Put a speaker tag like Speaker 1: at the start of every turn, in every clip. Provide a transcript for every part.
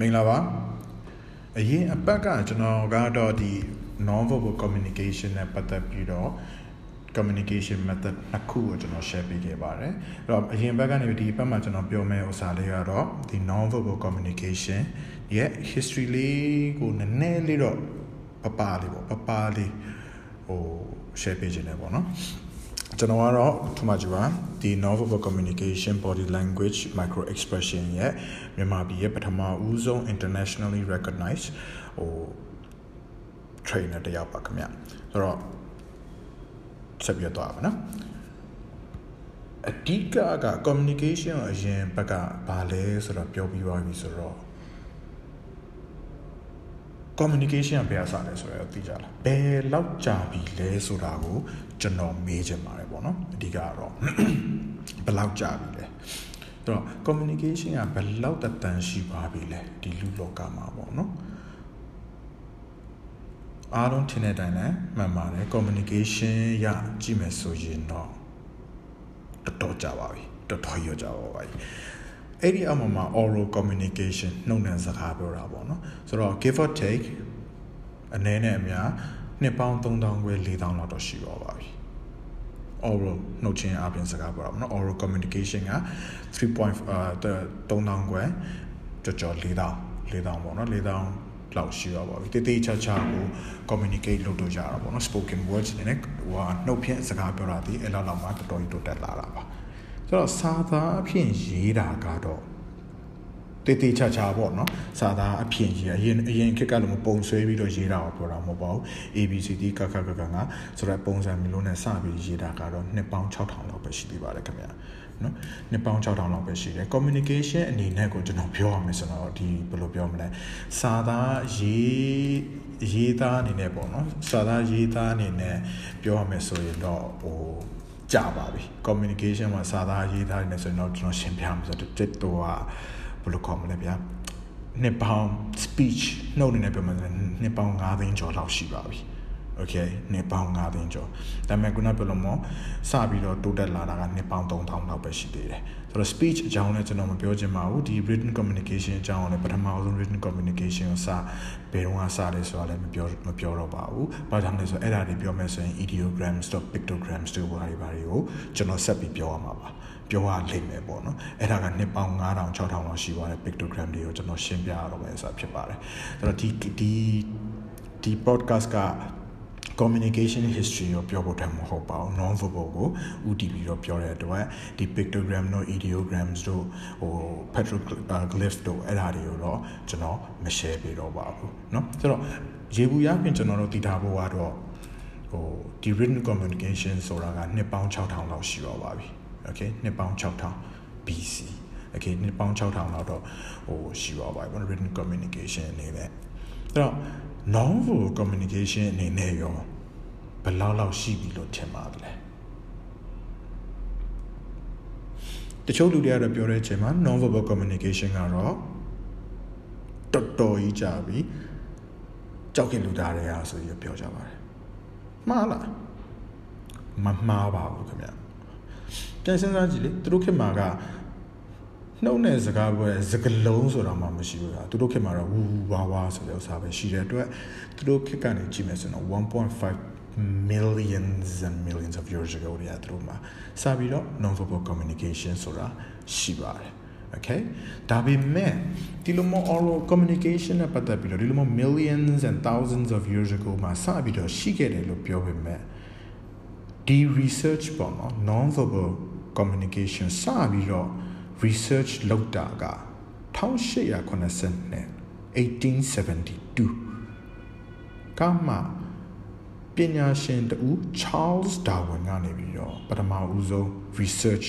Speaker 1: မင်္ဂလာပါအရင်အပတ်ကကျွန်တော်ကတော့ဒီ non verbal communication နဲ့ပတ်သက်ပြီးတော့ communication method နှစ်ခုကိုကျွန်တော် share ပေးခဲ့ပါတယ်အဲ့တော့အရင်ဘက်ကနေဒီဘက်မှာကျွန်တော်ပြောမယ့်ဥစ္စာလေးကတော့ဒီ non verbal communication ရဲ့ history လေးကိုနည်းနည်းလေးတော့ပပလေးပေါ့ပပလေးဟို share ပေးခြင်းတယ်ပေါ့နော် ကျွန်တော်ကတော့ထမကြပါဒီ non-verbal communication body language micro expression ရဲ့မြန်မာပြည်ရဲ့ပထမဦးဆုံး internationally recognized ဟို trainer တယောက်ပါခင်ဗျဆိုတော့ဆက်ပြတော့ပါနော်အဓိကက communication အရင်ဘက်ကဘာလဲဆိုတော့ပြောပြီးသွားပြီဆိုတော့ communication ကဘယ်အစားလဲဆိုတော့သိကြလားဘယ်လောက်ကြာပြီလဲဆိုတာကိုကျွန်တော်မေးချင်ပါတယ်ပေါ့နော်အဓိကတော့ဘယ်လောက်ကြာပြီလဲအဲ့တော့ communication ကဘယ်လောက်တတန်ရှိပါပြီလဲဒီလူလောကမှာပေါ့နော်အားလုံးထင်တဲ့အတိုင်းလည်းမှန်ပါတယ် communication ရကြည့်မယ်ဆိုရင်တော့တော်တော်ကြာပါပြီတော်တော်ရကြာပါပြီ အဲ့ဒီအမှမှာ oral communication နှုတ်နဲ့စကားပြောတာပေါ့နော်ဆိုတော့ give or take အနေနဲ့အများနှစ်ပေါင်း3000ခွဲ4000လောက်တော့ရှိပါပါပြီ oral နှုတ်ချင်းအပြင်စကားပြောတာပေါ့နော် oral communication က3.5အာ3000ခွဲကြော်ကြော်4000 4000ပေါ့နော်4000လောက်ရှိရပါပြီတေးသေးချာချာကို communicate လုပ်လို့ရတာပေါ့နော် spoken words နဲ့ဟိုဟာနှုတ်ဖြင့်စကားပြောတာဒီအဲ့လောက်လောက်မှတော်တော်ကြီးတိုးတက်လာတာပါ ဆိုတော့စာသားအဖြစ်ရေးတာကတော့တေးသေးချာချာပေါ့နော်စာသားအဖြစ်ရေးအရင်အရင်ခေတ်ကလည်းပုံဆွဲပြီးတော့ရေးတာကိုပြောတာမဟုတ်ပါဘူး ABCD ကခကကကဆိုတော့ပုံစံမျိုးနဲ့စပြီးရေးတာကတော့နှစ်ပေါင်း6000လောက်ပဲရှိသေးပါတယ်ခင်ဗျာနော်နှစ်ပေါင်း6000လောက်ပဲရှိတယ် communication အနေနဲ့ကိုကျွန်တော်ပြောရမယ်ဆိုတော့ဒီဘယ်လိုပြောမလဲစာသားရေးရေးသားအနေနဲ့ပေါ့နော်စာသားရေးသားအနေနဲ့ပြောရမယ်ဆိုရင်တော့ဟို ကြာပါပြီ communication မှာစာသားရေးသားနေဆိုရင်တော့ကျွန်တော်ရှင်းပြမှာဆိုတော့တက်တော့ဘယ်လိုခေါ်မလဲဗျာနှစ်ပေါင်း speech နှုတ်နေနဲ့ပြောမှနှစ်ပေါင်း9သိန်းကျော်လောက်ရှိပါပြီ okay နှစ်ပေါင်း9သိန်းကျော်ဒါပေမဲ့ခုနပြောလို့မစပြီးတော့တိုးတက်လာတာကနှစ်ပေါင်း3000လောက်ပဲရှိသေးတယ်ဆိုတော့ speech အကြောင်းလည်းကျွန်တော်မပြောချင်ပါဘူးဒီ written communication အကြောင်းလည်းပထမဆုံး written communication ကိုစဘယ်တော့မှစတယ်ဆိုတာလည်းမပြောမပြောတော့ပါဘူးဘာကြောင့်လဲဆိုတော့အဲ့ဒါတွေပြောမယ်ဆိုရင် ideograms တို့ pictograms တို့ဘာတွေဘာတွေကိုကျွန်တော်ဆက်ပြီးပြောရမှာပါပြောရလိမ့်မယ်ပေါ့နော်အဲ့ဒါကနှစ်ပေါင်း9000 6000လောက်ရှိသွားတဲ့ pictogram တွေကိုကျွန်တော်ရှင်းပြရတော့မယ်ဆိုတာဖြစ်ပါတယ်အဲ့တော့ဒီဒီဒီ podcast က communication history ကိုပြောဖို့တည်းမဟုတ်ပါဘူး non verbal ကိုဥတည်ပြီးတော့ပြောတဲ့အတွက်ဒီ pictogram တို့ ideograms တို့ဟို petroglyph တို့အဲ့ဒါတွေကိုတော့ကျွန်တော်မ share ပေးတော့ပါဘူးเนาะဆိုတော့ရေဘူးရပြင်ကျွန်တော်တို့တည်ထားဖို့ကတော့ဟိုဒီ written communication ဆိုတာကနှစ်ပေါင်း6000လောက်ရှိတော့ပါပြီ okay နှစ်ပေါင်း6000 BC okay နှစ်ပေါင်း6000လောက်တော့ဟိုရှိပါပါပြီ written communication အနေနဲ့ အဲ့တော့ non verbal communication အနေနဲ့ရောဘယ်လောက်လောက်ရှိပြီလို့ထင်ပါသလဲတချို့လူတွေကတော့ပြောတဲ့အချိန်မှာ non verbal communication ကတော့တော်တော်ကြီးကြာပြီကြောက်ခင်လူသားတွေကဆိုပြီးပြောကြပါတယ်မှားလားမမှားပါဘူးခင်ဗျပြန်စဉ်းစားကြည့်လေသူတို့ခေတ်မှာက နှုတ်နဲ့စကားပြောတဲ့စကလုံးဆိုတာမှမရှိဘူးလားသူတို့ခေတ်မှာတော့ဝူဝူဝါဝါဆိုတဲ့ဥစ္စာပဲရှိတဲ့အတွက်သူတို့ခေတ်ကနေကြည့်မယ်ဆိုတော့1.5 millions and millions of years ago တည်းသူတို့မှာစပြီးတော့ non verbal communication ဆိုတာရှိပါတယ် okay ဒါပေမဲ့ဒီလိုမျိုး oral communication နဲ့ပတ်သက်ပြီးတော့ဒီလိုမျိုး millions and thousands of years ago မှာစပြီးတော့ရှိခဲ့တယ်လို့ပြောပေမဲ့ဒီ research ပေါ့နော် non verbal communication စပြီးတော့ research လုပ်တာက1880နဲ့1872ကမှပညာရှင်တူ Charles Darwin ကနေပြီးတော့ပထမဦးဆုံး research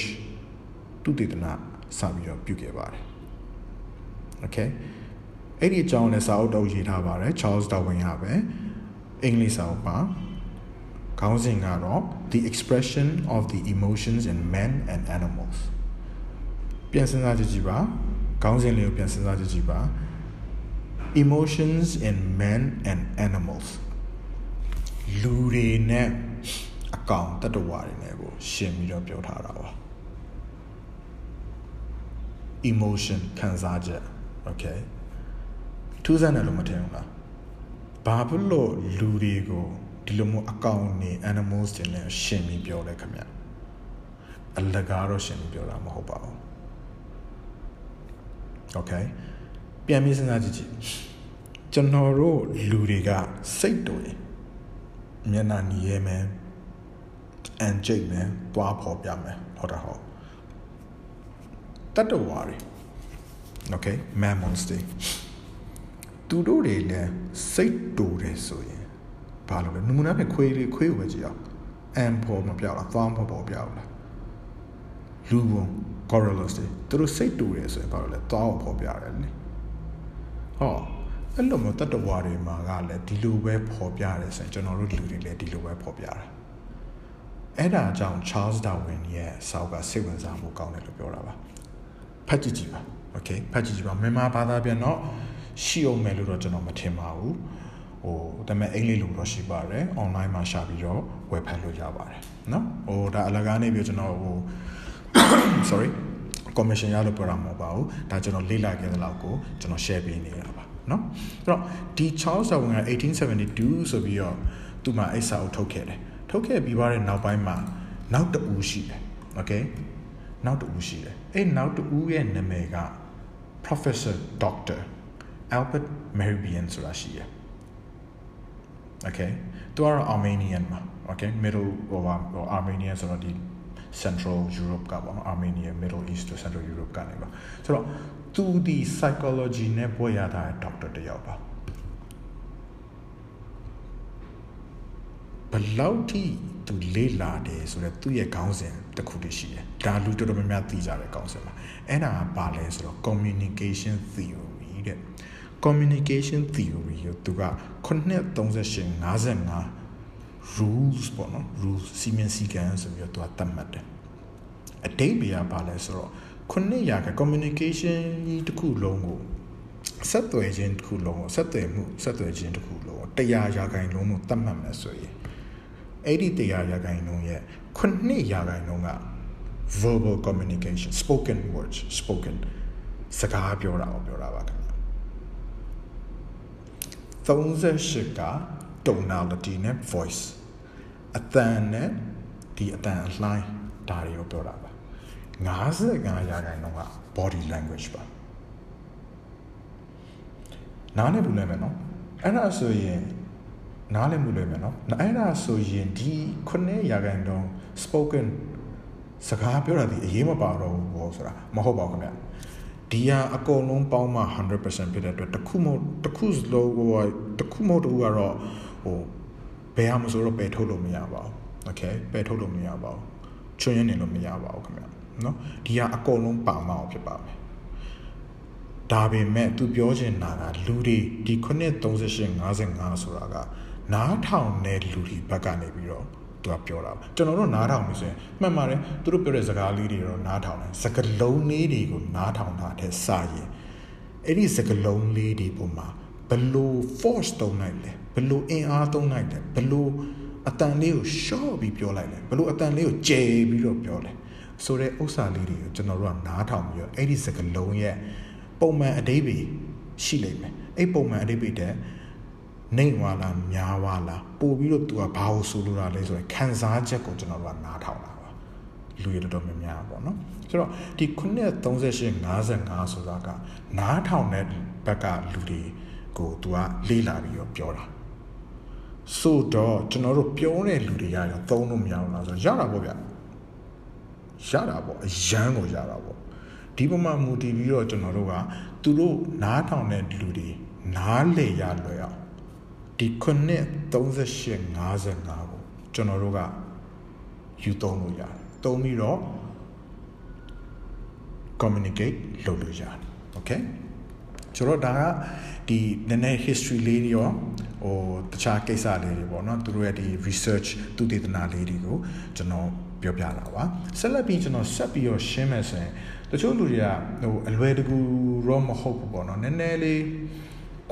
Speaker 1: သူတည်တနာစပြီးတော့ပြုခဲ့ပါတယ် okay အဲ့ဒီအကြောင်းနဲ့စာအုပ်တော့ရေးထားပါတယ် Charles Darwin ရပဲအင်္ဂလိပ်စာအုပ်ပါခေါင်းစဉ်ကတော့ the expression of the emotions in men and animals ပြန်စဉ်းစားကြည့်ကြည့်ပါခေါင်းစဉ်လေးကိုပြန်စဉ်းစားကြည့်ကြည့်ပါ emotions in men and animals လူတွေနဲ့အကောင်တတဝါတွေနဲ့ကိုရှင်းပြီးတော့ပြောထားတာပါ emotion ခံစားချက် okay ထူးဆန်းတယ်လို့မထင်ဘူးလားဘာဖြစ်လို့လူတွေကိုဒီလိုမျိုးအကောင့်နေ animals တွေနဲ့ရှင်ပြီးပြောလဲခင်ဗျအလကားတော့ရှင်ပြီးပြောတာမဟုတ်ပါဘူး okay ပြန်ပြီးစဉ်းစားကြည့်ကြည့်ကျွန်တော်တို့လူတွေကစိတ်တူတယ်မျက်နှာညီရဲမယ်အန်ကျိတ်မယ်တွားဖော်ပြမယ်ဟုတ်တာဟုတ်တတဝါတွေ okay mammals တွေသူတို့တွေလည်းစိတ်တူတယ်ဆိုရင်ဘာလို့လဲနမူနာဖြင့်ခွေးလေးခွေးကိုပဲကြည့်အောင်အန်ဖော်မပြောက်လားသွားဖော်ပေါ်ပြောက်လားလူဘုံ correlus တွေသူတို့စိတ်တူတယ်ဆိုရင်ဘာလို့လဲသွားကိုဖော်ပြတယ်လေဟောအဲ့လိုမျိုးတတဝါတွေမှာကလည်းဒီလိုပဲဖော်ပြတယ်ဆိုရင်ကျွန်တော်တို့လူတွေလည်းဒီလိုပဲဖော်ပြတာအဲ့ဒါကြောင့် Charles Darwin ရဲ့စာအုပ်ကစိတ်ဝင်စားမှုကောင်းတယ်လို့ပြောတာပါဖတ်ကြည့်ကြည့်ပါ okay ဖတ်ကြည့်ကြည့်ပါမြန်မာဘာသာပြန်တော့ရှိအောင်မယ်လို့တော့ကျွန်တော်မထင်ပါဘူးဟိုဒါပေမဲ့အင်္ဂလိပ်လိုတော့ရှိပါတယ် online မှာရှာပြီးတော့ဝယ်ဖတ်လို့ရပါတယ်เนาะဟိုဒါအလကားနေပြီးကျွန်တော်ဟို sorry commission ရလို့ပြောတာမဟုတ်ပါဘူးဒါကျွန်တော်လေ့လာခဲ့တဲ့လောက်ကိုကျွန်တော် share ပေးနေတာပါเนาะအဲ့တော့ဒီ Charles Darwin က1872ဆိုပြီးတော့သူ့မှာအိစာအုပ်ထုတ်ခဲ့တယ်ထုတ်ခဲ့ပြီးပါတဲ့နောက်ပိုင်းမှာနောက်တူရှိတယ် okay နောက်တူရှိတယ်အဲ့နောက်တူရဲ့နာမည်က Professor Dr. Albert Mehrabian ဆိုတာရှိတယ် okay သူကတော့ Armenian မှာ okay middle ဟိုပါ Armenian ဆိုတော့ဒီ Central Europe ကပေါ့နော် Armenia Middle East to Central Europe ကနေပါဆိုတော့သူဒီ psychology နဲ့ဘွဲ့ရတာဒေါက်တာတယောက်ပါဘလောက်ထိသူလေးလာတယ်ဆိုတော့သူ့ရဲ့ခေါင်းစဉ်တစ်ခုတည်းရှိတယ်ဒါလူတော်တော်များများသိကြတဲ့ခေါင်းစဉ်ပါအဲ့ဒါကဘာလဲဆိုတော့ communication theory တဲ့ communication theory ကိုသူက938 55 rules ပေါ့နော် rules စီမံစည်းကမ်းဆိုပြီးတော့သူကသတ်မှတ်တယ်အတိတ်တွေကဘာလဲဆိုတော့ခုနှစ်ရာက communication ကြီးတစ်ခုလုံးကိုဆက်သွယ်ခြင်းတစ်ခုလုံးကိုဆက်သွယ်မှုဆက်သွယ်ခြင်းတစ်ခုလုံးကိုတရားရာခိုင်လုံးလို့သတ်မှတ်မယ်ဆိုရင်အဲ့ဒီတရားရာခိုင်လုံးရဲ့ခုနှစ်ရာခိုင်လုံးက verbal communication spoken words spoken စကားပြောတာကိုပြောတာပါခင်ဗျ38က tonality နဲ့ voice အတန်နဲ့ဒီအတန်အလှိုင်းဒါတွေကိုပြောတာပါ55ရာခိုင်နှုန်းက body language ပါနားလည်ဘူးလဲမယ်နော်အဲ့ဒါဆိုရင်နားလည်မှုလဲမယ်နော်အဲ့ဒါဆိုရင်ဒီ9ရာခိုင်နှုန်း spoken စကားပြောတာဒီအရေးမပါတော့ဘူးဘောဆိုတာမဟုတ်ပါဘူးခင်ဗျဒီဟာအကုန်လုံးပေါင်းမှ100%ဖြစ်တဲ့အတွက်တစ်ခုမတစ်ခုစလုံးဟိုတစ်ခုမတူကတော့ ဟိုဘယ်ဟာမဆိုတော့ပယ်ထုတ်လို့မရပါဘူးโอเคပယ်ထုတ်လို့မရပါဘူးချွင်းရနေလို့မရပါဘူးခင်ဗျเนาะဒီဟာအကုန်လုံးပါမအောင်ဖြစ်ပါမယ်ဒါပေမဲ့သူပြောချင်တာကလူတွေဒီ938 55ဆိုတာကနားထောင်တဲ့လူတွေဘက်ကနေပြီးတော့သူကပြောတာကျွန်တော်တို့နားထောင်ပြီဆိုရင်မှန်ပါတယ်သူတို့ပြောတဲ့စကားလေးတွေတော့နားထောင်တယ်စကားလုံးလေးတွေကိုနားထောင်တာတဲ့စရင်အဲ့ဒီစကားလုံးလေးတွေပုံမှာဘလို့ force တုံးလိုက်လဲ ဘလို့အင်အားတုံးလိုက်လဲဘလို့အတန်လေးကို short ပြီးပြောလိုက်လဲဘလို့အတန်လေးကိုကျယ်ပြီးတော့ပြောလဲဆိုတဲ့ဥစ္စာလေးတွေကိုကျွန်တော်တို့ကနားထောင်ပြီးတော့အဲ့ဒီစကားလုံးရဲ့ပုံမှန်အတိတ်ပဲရှိလိမ့်မယ်အဲ့ပုံမှန်အတိတ်ပဲတဲ့နေဝါလားများဝါလားပို့ပြီးတော့သူကဘာလို့ဆိုလိုတာလဲဆိုရင်ခံစားချက်ကိုကျွန်တော်တို့ကနားထောင်တာပါလူရတော်များများပေါ့နော်ဆိုတော့ဒီ938 55ဆိုတာကနားထောင်တဲ့ဘက်ကလူတွေကိုသူကလေးလာပြီးတော့ပြောတာ ဆိုတော့ကျွန်တော်တို့ပြောတဲ့လူတွေရရောသုံးလို့မရဘူးလားဆိုတော့ရတာပေါ့ဗျရတာပေါ့အရန်ကိုရတာပေါ့ဒီပမာမူတည်ပြီးတော့ကျွန်တော်တို့ကသူတို့နားထောင်တဲ့လူတွေနားလေရလွယ်အောင်ဒီခုနှစ်38 55ကိုကျွန်တော်တို့ကယူသုံးလို့ရတယ်သုံးပြီးတော့ communicate လုပ်လို့ရတယ် okay ဆိုတော့ဒါကဒီနည်းနည်း history လေးတွေရော ဟိုတခြားကိစ္စလေးတွေပေါ့နော်သူတို့ရဲ့ဒီ research သူတည်တနာလေးတွေကိုကျွန်တော်ပြောပြတာပါဆက်လက်ပြီးကျွန်တော်ဆက်ပြီးတော့ရှင်းမယ်ဆိုရင်တချို့လူတွေကဟိုအလွယ်တကူတော့မဟုတ်ဘူးပေါ့နော်နည်းနည်းလေး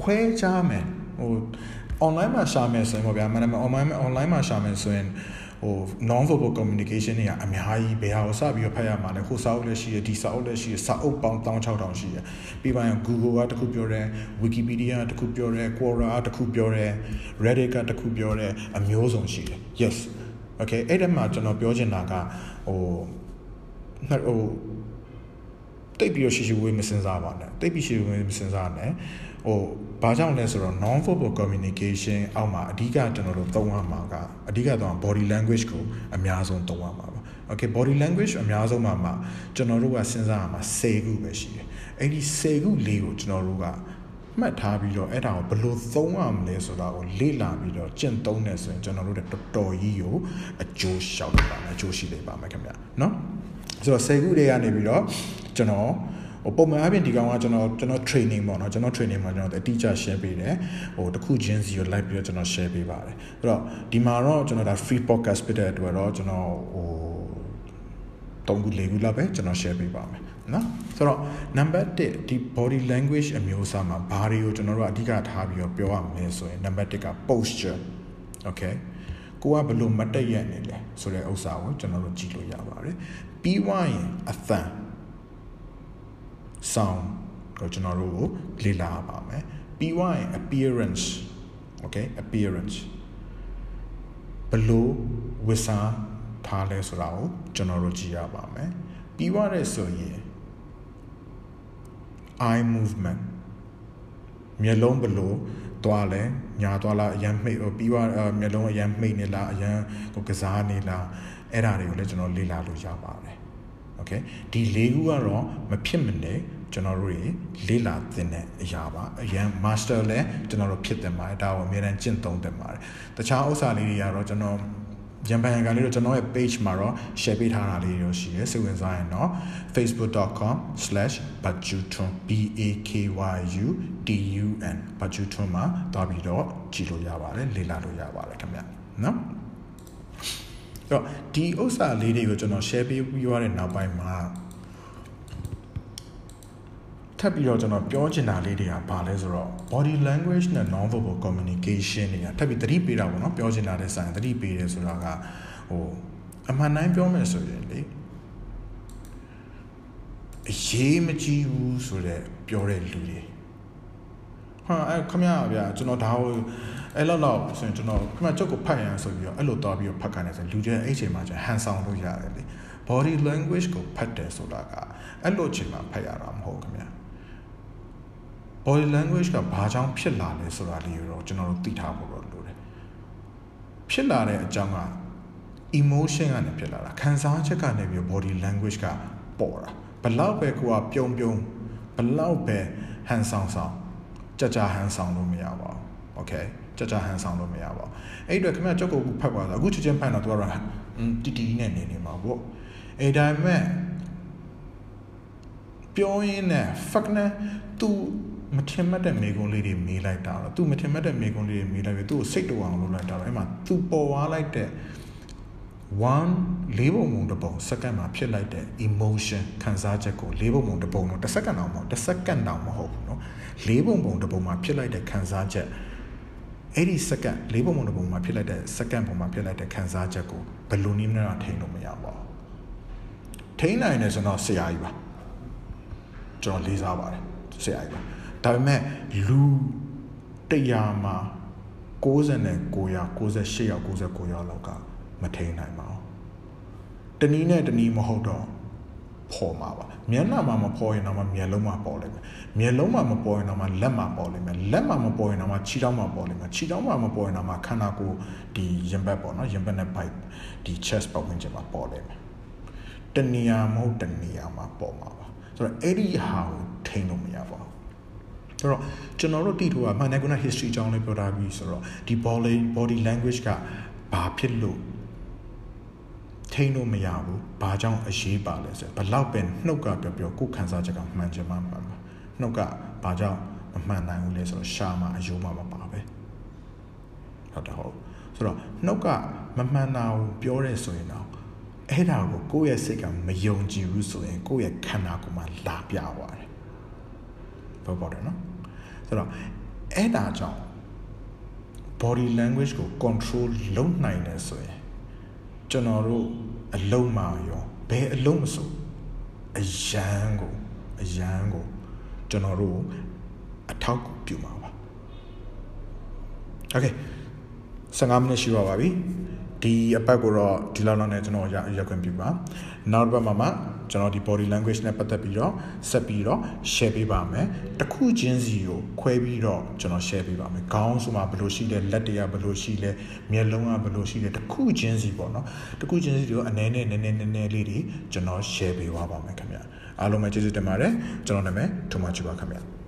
Speaker 1: ခွဲခြားမယ်ဟို online မှာရှာမယ်ဆိုရင်ပေါ့ဗျာမနက် online online မှာရှာမယ်ဆိုရင် ဟဟို non verbal communication တွေကအများကြီးဘယ်ဟာကိုစပြီးတော့ဖတ်ရမှာလဲဟိုစာအုပ်လည်းရှိတယ်ဒီစာအုပ်လည်းရှိတယ်စာအုပ်ပေါင်း16000ရှိတယ်ပြီးပါရင် Google ကတခုပြောတယ် Wikipedia ကတခုပြောတယ် Quora ကတခုပြောတယ် Reddit ကတခုပြောတယ်အမျိုးစုံရှိတယ် yes okay အဲ့ဒါမှကျွန်တော်ပြောချင်တာကဟိုဟိုတိတ်ပြီးတော့ရှိရှိဝေးမစင်စားပါနဲ့တိတ်ပြီးရှိရှိဝေးမစင်စားနဲ့ ဟိုဘာကြောင့်လဲဆိုတော့ non verbal communication အောက်မှာအဓိကကျွန်တော်တို့သုံးရမှာကအဓိကတော့ body language ကိုအများဆုံးသုံးရမှာပါ okay body language အများဆုံးမှာမှာကျွန်တော်တို့ကစဉ်းစားရမှာ10ခုပဲရှိတယ်အဲ့ဒီ10ခုလေးကိုကျွန်တော်တို့ကမှတ်ထားပြီးတော့အဲ့ဒါကိုဘယ်လိုသုံးရမလဲဆိုတာကိုလေ့လာပြီးတော့ကျင့်သုံးတယ်ဆိုရင်ကျွန်တော်တို့တော်တော်ကြီးကိုအကျိုးရှောက်ပါမယ်အကျိုးရှိလိမ့်ပါမယ်ခင်ဗျာနော်ဆိုတော့10ခုတွေကနေပြီးတော့ကျွန်တော် ဟိုပုံမှန်အပြင်ဒီကောင်ကကျွန်တော်ကျွန်တော် training ပေါ့နော်ကျွန်တော် training မှာကျွန်တော်အတိအကျ share ပေးတယ်ဟိုတစ်ခုချင်းစီကို like ပြီးတော့ကျွန်တော် share ပေးပါတယ်အဲ့တော့ဒီမှာတော့ကျွန်တော်ဒါ free podcast ဖြစ်တဲ့အတွက်တော့ကျွန်တော်ဟို၃ခု၄ခုလောက်ပဲကျွန်တော် share ပေးပါမယ်နော်ဆိုတော့ number 1ဒီ body language အမျိုးအစားမှာဘာတွေကိုကျွန်တော်တို့အဓိကထားပြီးတော့ပြောရမယ်ဆိုရင် number 1က posture okay ကိုကဘလို့မတက်ရက်နေလဲဆိုတဲ့ဥစ္စာကိုကျွန်တော်တို့ကြည့်လို့ရပါတယ်ပြီးွားရင်အသံ sound ကိုကျွန်တော်တို့ကိုလေ့လာပါမယ်ပြီးွားရင် appearance okay appearance ဘလို့ဝစ်စားထားလဲဆိုတာကိုကျွန်တော်တို့ကြည့်ရပါမယ်ပြီးွားတဲ့ဆိုရင် eye movement မျက်လုံးဘလို့သွားလဲညာသွားလားအရန်မှိတ်ပြီးွားမျက်လုံးအရန်မှိတ်နေလားအရန်ကိုကစားနေလားအဲ့ဒါတွေကိုလည်းကျွန်တော်လေ့လာလို့ရပါတယ် โอเคဒီ၄ခုကတော့မဖြစ်မနေကျွန်တော်တို့လေ့လာသင်တဲ့အရာပါအရန် master လည်းကျွန်တော်တို့ဖြစ်တင်ပါတယ်ဒါကိုအများအားကျင့်သုံးတင်ပါတယ်တခြားဥစ္စာလေးတွေကတော့ကျွန်တော်ရန်ပန်ကလေးတော့ကျွန်တော်ရဲ့ page မှာတော့ share ပေးထားတာလေးတွေရှိရဲစိတ်ဝင်စားရင်တော့ facebook.com/bajutun b a k y u t u n bajutun မှာတွားပြီးတော့ကြည့်လို့ရပါတယ်လေ့လာလို့ရပါတယ်ခင်ဗျနော် တော့ဒီဥစ္စာလေးတွေကိုကျွန်တော် share ပေးပြီးရတဲ့နောက်ပိုင်းမှာထပ်ပြီးတော့ကျွန်တော်ပြောချင်တာလေးတွေကဘာလဲဆိုတော့ body language နဲ့ non verbal communication တွေကထပ်ပြီးသတိပေးတာပေါ့နော်ပြောချင်တာတဲ့ဆိုင်သတိပေးတယ်ဆိုတာကဟိုအမှန်တိုင်းပြောမယ်ဆိုရင်လေအရေးမကြီးဘူးဆိုတော့ပြောတဲ့လူတွေဟာအဲ့ခမရဗျာကျွန်တော်ဒါကို အဲ့လောက်လောက်ဆိုရင်ကျွန်တော်ခမကျုပ်ကိုဖတ်ရန်ဆိုပြီးတော့အဲ့လိုသွားပြီးတော့ဖတ်ခိုင်းတယ်ဆိုလူတွေအဲ့ချိန်မှာကျဟန်ဆောင်လို့ရတယ်လေ body language ကိုဖတ်တယ်ဆိုတာကအဲ့လိုချိန်မှာဖတ်ရတာမဟုတ်ခင်ဗျာ body language ကဘာကြောင့်ဖြစ်လာလဲဆိုတာလေးကိုတော့ကျွန်တော်တို့သိထားဖို့တော့လိုတယ်ဖြစ်လာတဲ့အကြောင်းက emotion ကနေဖြစ်လာတာခံစားချက်ကနေပြီး body language ကပေါ်တာဘလောက်ပဲကိုကပြုံပြုံဘလောက်ပဲဟန်ဆောင်ဆောင်ကြကြဟန်ဆောင်လို့မရပါဘူး okay ကြကြဟန်ဆောင်လို့မရပါဘူးအဲ့အတွက်ခင်ဗျကြောက်ကိုဖတ်ပါတော့အခုချက်ချင်းဖတ်တော့သူကတော့တီတီနဲ့နေနေမှာပေါ့အဲ့ဒါမဲ့ပြောရင်းနဲ့ fuck နဲ့ तू မထင်မှတ်တဲ့မိကုံးလေးတွေမေးလိုက်တာတော့ तू မထင်မှတ်တဲ့မိကုံးလေးတွေမေးလိုက်ပြီး तू ကိုစိတ်တူအောင်လုပ်လိုက်တာတော့အဲ့မှာ तू ပေါ်သွားလိုက်တဲ့1လေးပုံပုံတစ်ပုံစက္ကန့်မှာဖြစ်လိုက်တဲ့ emotion ခံစားချက်ကိုလေးပုံပုံတစ်ပုံတော့တစ်စက္ကန့်တော့မဟုတ်တစ်စက္ကန့်တော့မဟုတ်ဘူးเนาะလေးပုံပုံတစ်ပုံမှာဖြစ်လိုက်တဲ့ခံစားချက် အဲ့ဒီစက္ကန့်လေးပုံပုံတစ်ပုံမှာဖြစ်လိုက်တဲ့စက္ကန့်ပုံမှာဖြစ်လိုက်တဲ့ခံစားချက်ကိုဘယ်လိုနည်းနဲ့တော့ထိန်းလို့မရပါဘူးထိန်းနိုင်တယ်ဆိုတော့ဆရာကြီးပါကျွန်တော်လေးစားပါတယ်ဆရာကြီးပါဒါပေမဲ့လူ100မှာ69ယောက်98ယောက်99ယောက်လောက်ကမထိန်နိုင်ပါဘူးတနည်းနဲ့တနည်းမဟုတ်တော့ပေါ်မှာပါ မျက်နှာမှာမပေါ်ရင်တော့မျက်လုံးမှာပေါ်လိမ့်မယ်မျက်လုံးမှာမပေါ်ရင်တော့လက်မှာပေါ်လိမ့်မယ်လက်မှာမပေါ်ရင်တော့ခြေထောက်မှာပေါ်လိမ့်မယ်ခြေထောက်မှာမပေါ်ရင်တော့ခန္ဓာကိုယ်ဒီရင်ဘတ်ပေါ့နော်ရင်ဘတ်နဲ့ bite ဒီ chest ပတ်ဝန်းကျင်မှာပေါ်လိမ့်မယ်တနေရာမဟုတ်တနေရာမှာပေါ်မှာပါဆိုတော့အဲ့ဒီဟာကိုထိန်းလို့မရပါဘူးဆိုတော့ကျွန်တော်တို့တည်ထိုးကမှန်တယ်ကုနာ history အကြောင်းလေးပြောထားပြီးဆိုတော့ဒီ body body language ကဘာဖြစ်လို့ ထိန်းလို့မရဘူးဘာကြောင့်အရေးပါလဲဆိုဘလောက်ပဲနှုတ်ကပြောပြောကိုယ်ခံစားချက်ကမှန်ချင်မှမှန်ပါနှုတ်ကဘာကြောင့်မမှန်နိုင်ဘူးလဲဆိုတော့ရှာမှာအယိုးမှာမပါပဲဟုတ်တယ်ဟုတ်ဆိုတော့နှုတ်ကမမှန်တာကိုပြောရဲဆိုရင်တော့အဲ့ဒါကိုကိုယ့်ရဲ့စိတ်ကမယုံကြည်ဘူးဆိုရင်ကိုယ့်ရဲ့ခန္ဓာကိုယ်မှာလာပြသွားတယ်ဘောပေါတယ်နော်ဆိုတော့အဲ့ဒါကြောင့် body language ကို control လုပ်နိုင်တယ်ဆိုရင် ကျွန်တော်တို့အလုံးမာရောဘယ်အလုံးမဆိုအယံကိုအယံကိုကျွန်တော်တို့အထောက်ပြုမှာပါโอเค15မိနစ်ရှိပါပါပြီဒီအပတ်ကိုတော့ဒီလောက်လောက်နဲ့ကျွန်တော်ရရခွင့်ပြုပါနောက်တစ်ပတ်မှာမှ ကျွန်တော်ဒီ body language နဲ့ပတ်သက်ပြီးတော့ဆက်ပြီးတော့ share ပေးပါမယ်တစ်ခုချင်းစီကိုခွဲပြီးတော့ကျွန်တော် share ပေးပါမယ်ခေါင်းဆိုမှဘယ်လိုရှိလဲလက်တွေကဘယ်လိုရှိလဲမျက်လုံးကဘယ်လိုရှိလဲတစ်ခုချင်းစီပေါ့နော်တစ်ခုချင်းစီတွေကိုအနေနဲ့နည်းနည်းနည်းနည်းလေးတွေကျွန်တော် share ပေးသွားပါမယ်ခင်ဗျအားလုံးပဲကျေးဇူးတင်ပါတယ်ကျွန်တော်နာမည်ထုံမချပါခင်ဗျ